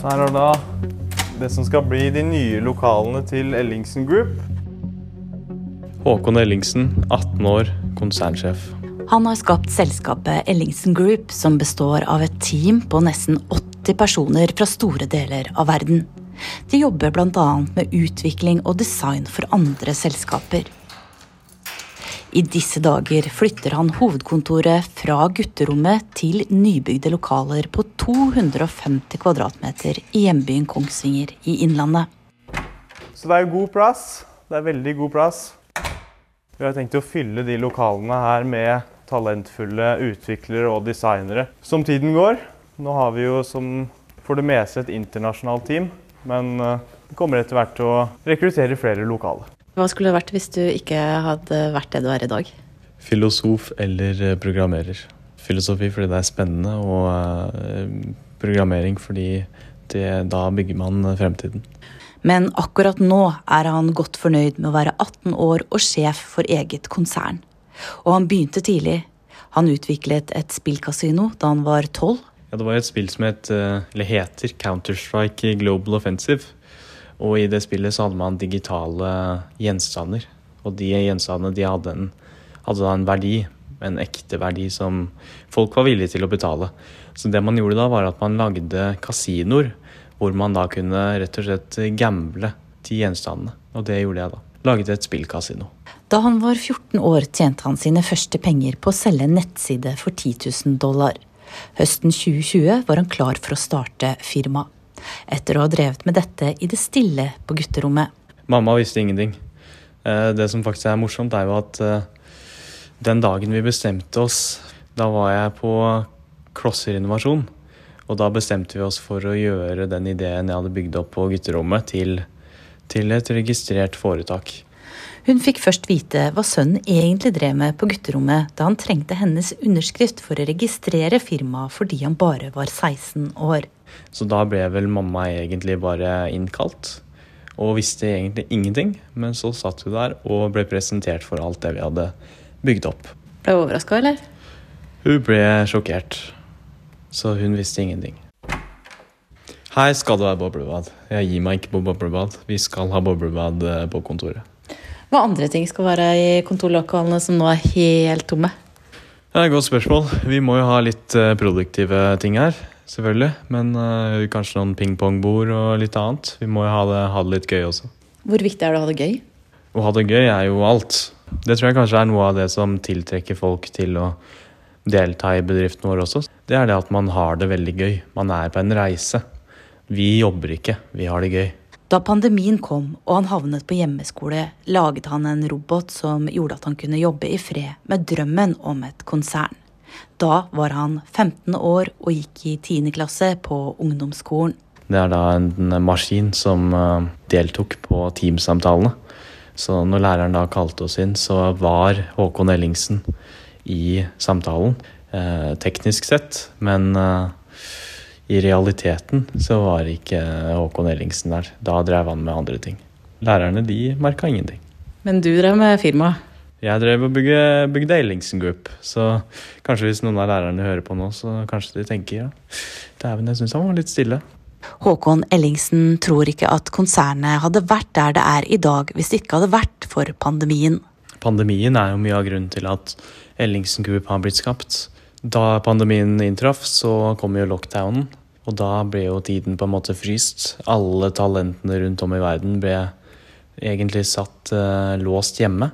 Så her er da det som skal bli de nye lokalene til Ellingsen Group. Håkon Ellingsen, 18 år, konsernsjef. Han har skapt selskapet Ellingsen Group, som består av et team på nesten 80 personer fra store deler av verden. De jobber bl.a. med utvikling og design for andre selskaper. I disse dager flytter han hovedkontoret fra gutterommet til nybygde lokaler på 250 kvadratmeter i hjembyen Kongsvinger i Innlandet. Så det er jo god plass. Det er veldig god plass. Vi har tenkt å fylle de lokalene her med talentfulle utviklere og designere som tiden går. Nå har vi jo som for det meste et internasjonalt team, men eh, vi kommer etter hvert til å rekruttere flere lokale. Hva skulle det vært hvis du ikke hadde vært det du er i dag? Filosof eller eh, programmerer. Filosofi fordi det er spennende, og eh, programmering fordi det, da bygger man fremtiden. Men akkurat nå er han godt fornøyd med å være 18 år og sjef for eget konsern. Og han begynte tidlig. Han utviklet et spillkasino da han var 12. Ja, det var et spill som het, eh, eller heter Counter-Strike Global Offensive. Og i det spillet så hadde man digitale gjenstander. Og de gjenstandene de hadde, en, hadde da en verdi, en ekte verdi som folk var villige til å betale. Så det man gjorde da, var at man lagde kasinoer hvor man da kunne rett og slett gamble de gjenstandene. Og det gjorde jeg da. Laget et spillkasino. Da han var 14 år, tjente han sine første penger på å selge en nettside for 10 000 dollar. Høsten 2020 var han klar for å starte firma etter å ha drevet med dette i det stille på gutterommet. Mamma visste ingenting. Eh, det som faktisk er morsomt, er jo at eh, den dagen vi bestemte oss, da var jeg på Klosserinnovasjon. Og da bestemte vi oss for å gjøre den ideen jeg hadde bygd opp på gutterommet, til, til et registrert foretak. Hun fikk først vite hva sønnen egentlig drev med på gutterommet da han trengte hennes underskrift for å registrere firmaet fordi han bare var 16 år. Så da ble vel mamma egentlig bare innkalt. Og visste egentlig ingenting. Men så satt hun der og ble presentert for alt det vi hadde bygd opp. Ble hun overraska, eller? Hun ble sjokkert. Så hun visste ingenting. Her skal det være boblebad. Jeg gir meg ikke på boblebad. Vi skal ha boblebad eh, på kontoret. Hva andre ting skal være i kontorlokalene som nå er helt tomme? Det er et godt spørsmål. Vi må jo ha litt eh, produktive ting her selvfølgelig. Men uh, kanskje noen pingpongbord og litt annet. Vi må jo ha det, ha det, litt gøy også. Hvor viktig er det å ha det gøy? Å ha det gøy er jo alt. Det tror jeg kanskje er noe av det som tiltrekker folk til å delta i bedriften vår også. Det er det at man har det veldig gøy. Man er på en reise. Vi jobber ikke, vi har det gøy. Da pandemien kom og han havnet på hjemmeskole, laget han en robot som gjorde at han kunne jobbe i fred med drømmen om et konsern. Da var han 15 år og gikk i 10. klasse på ungdomsskolen. Det er da en maskin som eh, deltok på teamsamtalene. Så når læreren da kalte oss inn, så var Håkon Ellingsen i samtalen. Eh, teknisk sett, men eh, i realiteten så var ikke Håkon Ellingsen der. Da drev han med andre ting. Lærerne de merka ingenting. Men du drev med firma? Jeg drev og bygde, bygde Ellingsen Group, så kanskje hvis noen av lærerne hører på nå, så kanskje de tenker ja, dæven, jeg syns han var litt stille. Håkon Ellingsen tror ikke at konsernet hadde vært der det er i dag hvis det ikke hadde vært for pandemien. Pandemien er jo mye av grunnen til at Ellingsen Group har blitt skapt. Da pandemien inntraff, så kom jo lockdownen, og da ble jo tiden på en måte fryst. Alle talentene rundt om i verden ble egentlig satt eh, låst hjemme.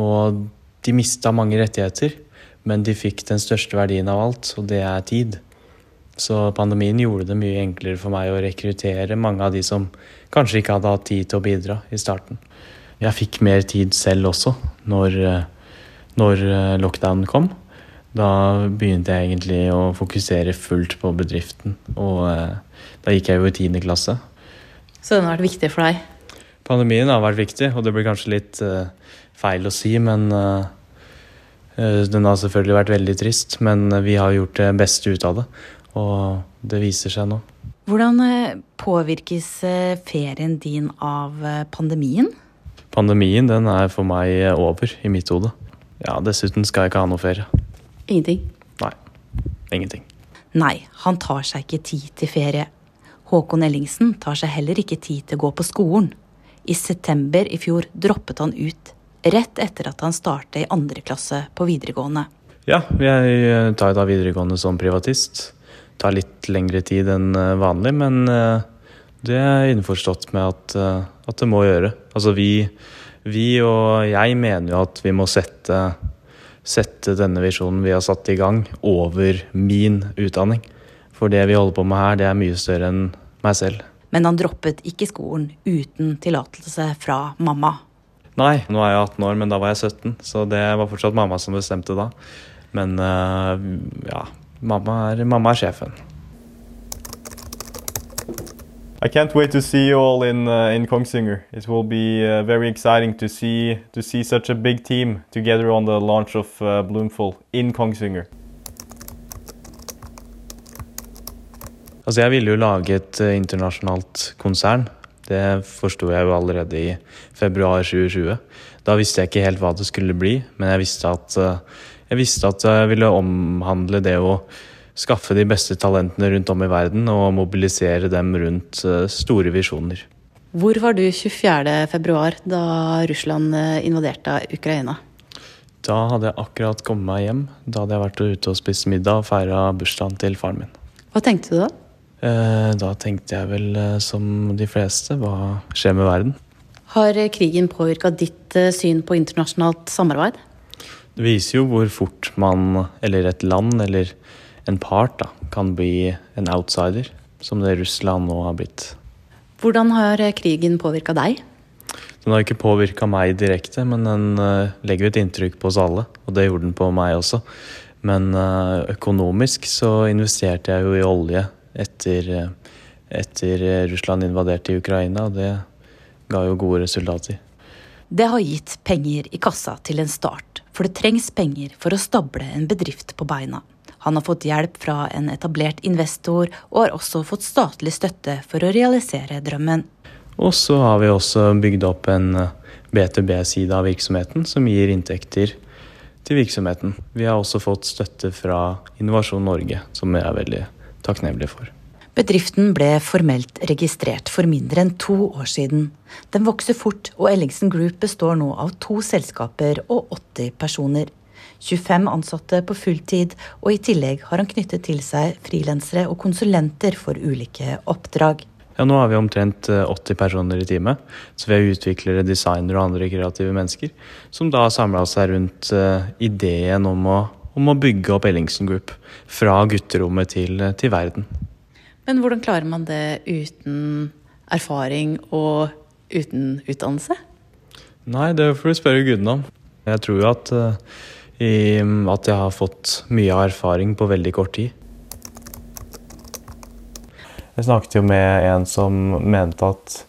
Og de mista mange rettigheter, men de fikk den største verdien av alt, og det er tid. Så pandemien gjorde det mye enklere for meg å rekruttere mange av de som kanskje ikke hadde hatt tid til å bidra i starten. Jeg fikk mer tid selv også når, når lockdown kom. Da begynte jeg egentlig å fokusere fullt på bedriften, og eh, da gikk jeg jo i tiende klasse. Så den har vært viktig for deg? Pandemien har vært viktig, og det blir kanskje litt uh, feil å si, men uh, den har selvfølgelig vært veldig trist. Men vi har gjort det beste ut av det, og det viser seg nå. Hvordan påvirkes ferien din av pandemien? Pandemien den er for meg over i mitt hode. Ja, Dessuten skal jeg ikke ha noe ferie. Ingenting? Nei. Ingenting. Nei, han tar seg ikke tid til ferie. Håkon Ellingsen tar seg heller ikke tid til å gå på skolen. I september i fjor droppet han ut, rett etter at han startet i andre klasse på videregående. Ja, jeg tar da videregående som privatist. Tar litt lengre tid enn eh, vanlig, men eh, det er innforstått med at, eh, at det må gjøre. Altså vi, vi, og jeg mener jo at vi må sette, sette denne visjonen vi har satt i gang, over min utdanning. For det vi holder på med her, det er mye større enn meg selv. Men han droppet ikke skolen uten tillatelse fra mamma. Nei, nå er jeg 18 år, men da var jeg 17, så det var fortsatt mamma som bestemte da. Men ja, mamma er, mamma er sjefen. I can't wait to see you all in uh, in Kongsvinger. It will be uh, very exciting to see to see such a big team together on the launch of uh, Bloomful in Kongsvinger. Altså, jeg ville jo lage et uh, internasjonalt konsern. Det forsto jeg jo allerede i februar 2020. Da visste jeg ikke helt hva det skulle bli, men jeg visste at, uh, jeg visste at jeg ville omhandle det å skaffe de beste talentene rundt om i verden og mobilisere dem rundt eh, store visjoner. Hvor var du 24.2, da Russland eh, invaderte Ukraina? Da hadde jeg akkurat kommet meg hjem. Da hadde jeg vært ute og spist middag og feira bursdagen til faren min. Hva tenkte du da? Eh, da tenkte jeg vel som de fleste, hva skjer med verden? Har krigen påvirka ditt syn på internasjonalt samarbeid? Det viser jo hvor fort man, eller et land, eller en part da, kan bli en outsider, som det Russland nå har blitt. Hvordan har krigen påvirka deg? Den har ikke påvirka meg direkte, men den uh, legger et inntrykk på oss alle. Og det gjorde den på meg også. Men uh, økonomisk så investerte jeg jo i olje etter, etter Russland invaderte i Ukraina, og det ga jo gode resultater. Det har gitt penger i kassa til en start, for det trengs penger for å stable en bedrift på beina. Han har fått hjelp fra en etablert investor, og har også fått statlig støtte for å realisere drømmen. Og så har vi også bygd opp en B2B-side av virksomheten som gir inntekter til virksomheten. Vi har også fått støtte fra Innovasjon Norge, som vi er veldig takknemlige for. Bedriften ble formelt registrert for mindre enn to år siden. Den vokser fort, og Ellingsen Group består nå av to selskaper og 80 personer. 25 ansatte på fulltid, og i tillegg har han knyttet til seg frilansere og konsulenter for ulike oppdrag. Ja, Nå har vi omtrent 80 eh, personer i teamet. Så vi er utviklere, designere og andre kreative mennesker. Som da har samla seg rundt uh, ideen om å, om å, bygge opp Ellingsen Group. Fra gutterommet til, eh, til verden. Men hvordan klarer man det uten erfaring og uten utdannelse? Nei, det får du spørre gudene om. Jeg tror jo at uh, i at jeg har fått mye erfaring på veldig kort tid. Jeg snakket jo med en som mente at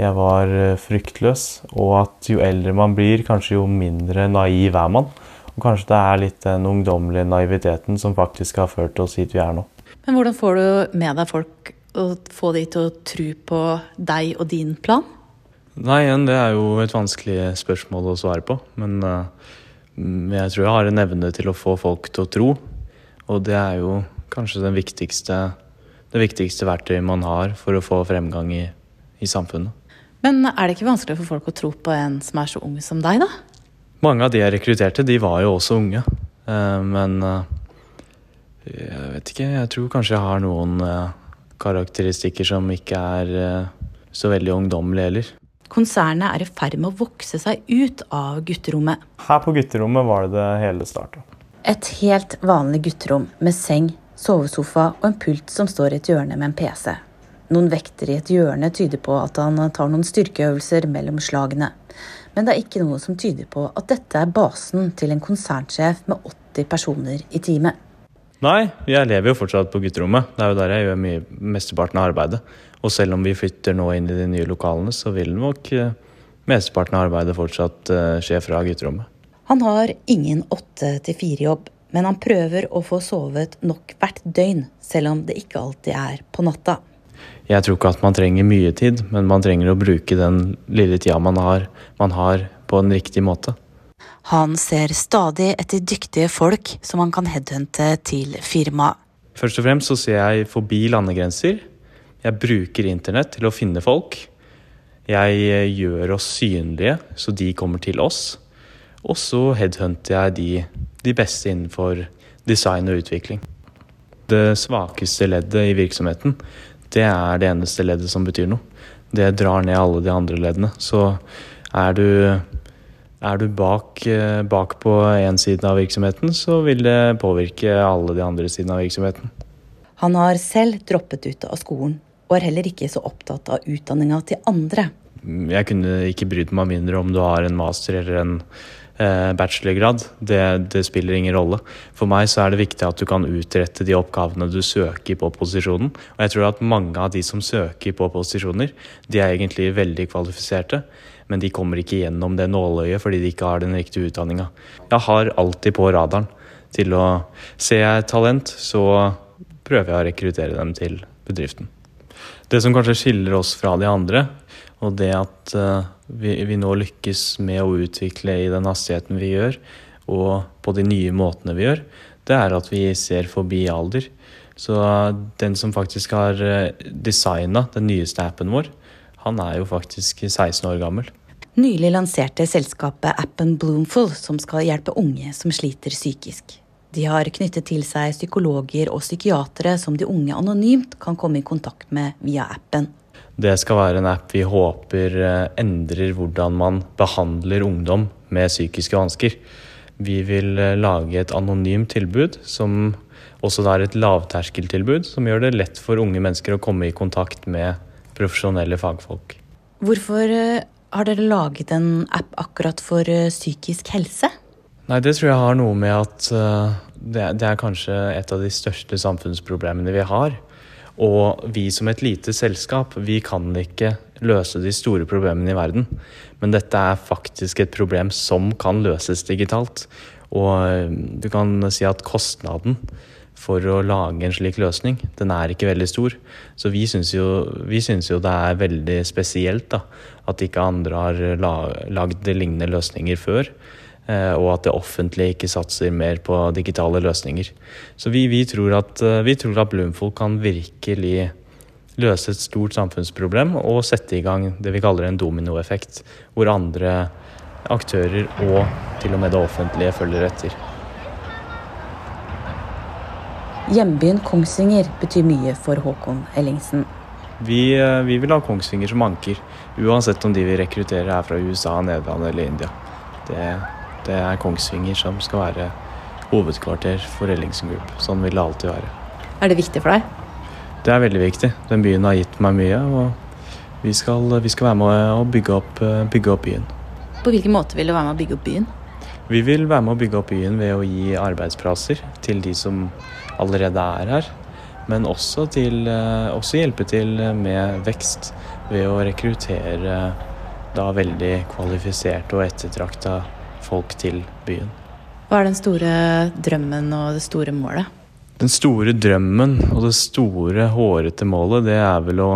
jeg var eh, fryktløs, og at jo eldre man blir, kanskje jo mindre naiv er man. Og kanskje det er litt den ungdommelige naiviteten som faktisk har ført oss hit vi er nå. Men hvordan får du med deg folk og få de til å tro på deg og din plan? Nei, igjen, det er jo et vanskelig spørsmål å svare på. Men uh, Mm, jeg tror jeg har en evne til å få folk til å tro. Og det er jo kanskje viktigste, det viktigste verktøyet man har for å få fremgang i, i, samfunnet. Men er det ikke vanskelig for folk å tro på en som er så ung som deg, da? Mange av de jeg rekrutterte, de var jo også unge. Eh, men eh, jeg vet ikke. Jeg tror kanskje jeg har noen eh, karakteristikker som ikke er så veldig ungdommelige heller. Konsernet er i ferd med å vokse seg ut av gutterommet. Her på gutterommet var det det hele starta. Et helt vanlig gutterom med seng, sovesofa og en pult som står i et hjørne med en PC. Noen vekter i et hjørne tyder på at han tar noen styrkeøvelser mellom slagene. Men det er ikke noe som tyder på at dette er basen til en konsernsjef med 80 personer i teamet. Nei, jeg lever jo fortsatt på gutterommet. Det er jo der jeg gjør mye, mesteparten av arbeidet. Og selv om vi flytter nå inn i de nye lokalene, så vil nok eh, mesteparten av arbeidet fortsatt eh, skje fra gutterommet. Han har ingen åtte til fire-jobb, men han prøver å få sovet nok hvert døgn, selv om det ikke alltid er på natta. Jeg tror ikke at man trenger mye tid, men man trenger å bruke den lille tida man har, man har på en riktig måte. Han ser stadig etter dyktige folk som han kan headhunte til firmaet. Først og fremst så ser jeg forbi landegrenser Jeg bruker internett til å finne folk. Jeg eh, gjør oss synlige, så de kommer til oss. Og så headhunter jeg de, de beste innenfor design og utvikling. Det svakeste leddet i virksomheten, det er det eneste leddet som betyr noe. Det drar ned alle de andre leddene. Så er du er du bak, eh, bak på én side av virksomheten, så vil det påvirke alle de andre sidene av virksomheten. Han har selv droppet ut av skolen, og er heller ikke så opptatt av utdanninga til andre. Jeg kunne ikke brydd meg mindre om du har en master eller en eh, bachelorgrad. Det, det, spiller ingen rolle. For meg så er det viktig at du kan utrette de oppgavene du søker på posisjonen. Og jeg tror at mange av de som søker på posisjoner, de er egentlig veldig kvalifiserte men de kommer ikke gjennom det nåløyet fordi de ikke har den riktige utdanninga. Jeg har alltid på radaren til å se talent, så prøver jeg å rekruttere dem til bedriften. Det som kanskje skiller oss fra de andre, og det at uh, vi, vi, nå lykkes med å utvikle i den hastigheten vi gjør, og på de nye måtene vi gjør, det er at vi ser forbi alder. Så uh, den som faktisk har eh, designa den nyeste appen vår, han er jo faktisk 16 år gammel. Nylig lanserte selskapet appen Bloomful, som skal hjelpe unge som sliter psykisk. De har knyttet til seg psykologer og psykiatere som de unge anonymt kan komme i kontakt med via appen. Det skal være en app vi håper eh, endrer hvordan man behandler ungdom med psykiske vansker. Vi vil eh, lage et anonymt tilbud som også er et lavterskeltilbud, som gjør det lett for unge mennesker å komme i kontakt med profesjonelle fagfolk. Hvorfor eh, har dere laget en app akkurat for psykisk helse? Nei, det tror jeg har noe med at uh, det, det, er kanskje et av de største samfunnsproblemene vi har. Og vi som et lite selskap, vi kan ikke løse de store problemene i verden. Men dette er faktisk et problem som kan løses digitalt. Og uh, du kan si at kostnaden for å lage en slik løsning. Den er ikke veldig stor. Så vi syns jo, jo, det er veldig spesielt da, at ikke andre har lagd lignende løsninger før. Eh, og at det offentlige ikke satser mer på digitale løsninger. Så vi, vi, tror, at, eh, vi tror at Bloomfold kan virkelig løse et stort samfunnsproblem og sette i gang det vi kaller en dominoeffekt, hvor andre aktører og til og med det offentlige følger etter. Hjembyen Kongsvinger betyr mye for Håkon Ellingsen. Vi, eh, vi, vil ha Kongsvinger som anker, uansett om de vi rekrutterer er fra USA, Nederland eller India. Det, det er Kongsvinger som skal være hovedkvarter for Ellingsen Group. Sånn vil det alltid være. Er det viktig for deg? Det er veldig viktig. Den byen har gitt meg mye. og Vi skal, vi skal være med å bygge opp, eh, bygge opp byen. På hvilken måte vil du være med å bygge opp byen? Vi vil være med å bygge opp byen ved å gi arbeidsplasser til de som allerede er her. Men også, til, eh, også hjelpe til med vekst ved å rekruttere da veldig kvalifiserte og ettertrakta folk til byen. Hva er den store drømmen og det store målet? Den store drømmen og det store, hårete målet, det er vel å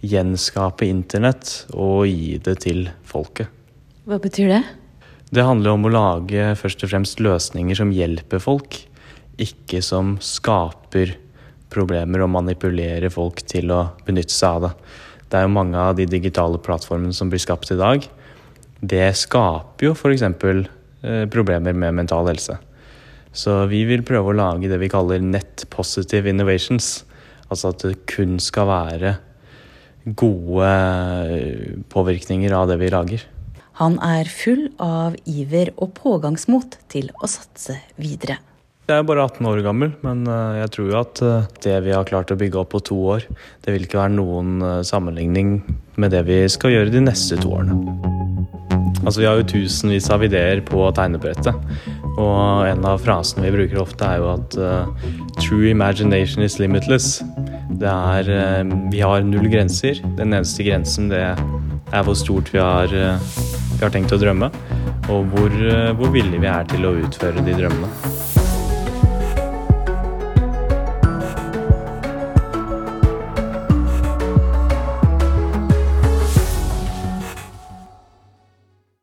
gjenskape internett og gi det til folket. Hva betyr det? Det handler om å lage først og fremst løsninger som hjelper folk ikke som skaper problemer og manipulerer folk til å benytte seg av det. Det er jo mange av de digitale plattformene som blir skapt i dag. Det skaper jo f.eks. Eh, problemer med mental helse. Så vi vil prøve å lage det vi kaller net positive innovations. Altså at det kun skal være gode eh, påvirkninger av det vi lager. Han er full av iver og pågangsmot til å satse videre. Jeg er bare 18 år gammel, men eh, jeg tror jo at eh, det vi har klart å bygge opp på to år, det vil ikke være noen eh, sammenligning med det vi skal gjøre de neste to årene. Altså, Vi har jo tusenvis av ideer på tegnebrettet. Og en av frasene vi bruker ofte, er jo at uh, 'true imagination is limitless'. Det er uh, Vi har null grenser. Den eneste grensen det er hvor stort vi har, uh, vi har tenkt å drømme. Og hvor, hvor villige vi er til å utføre de drømmene.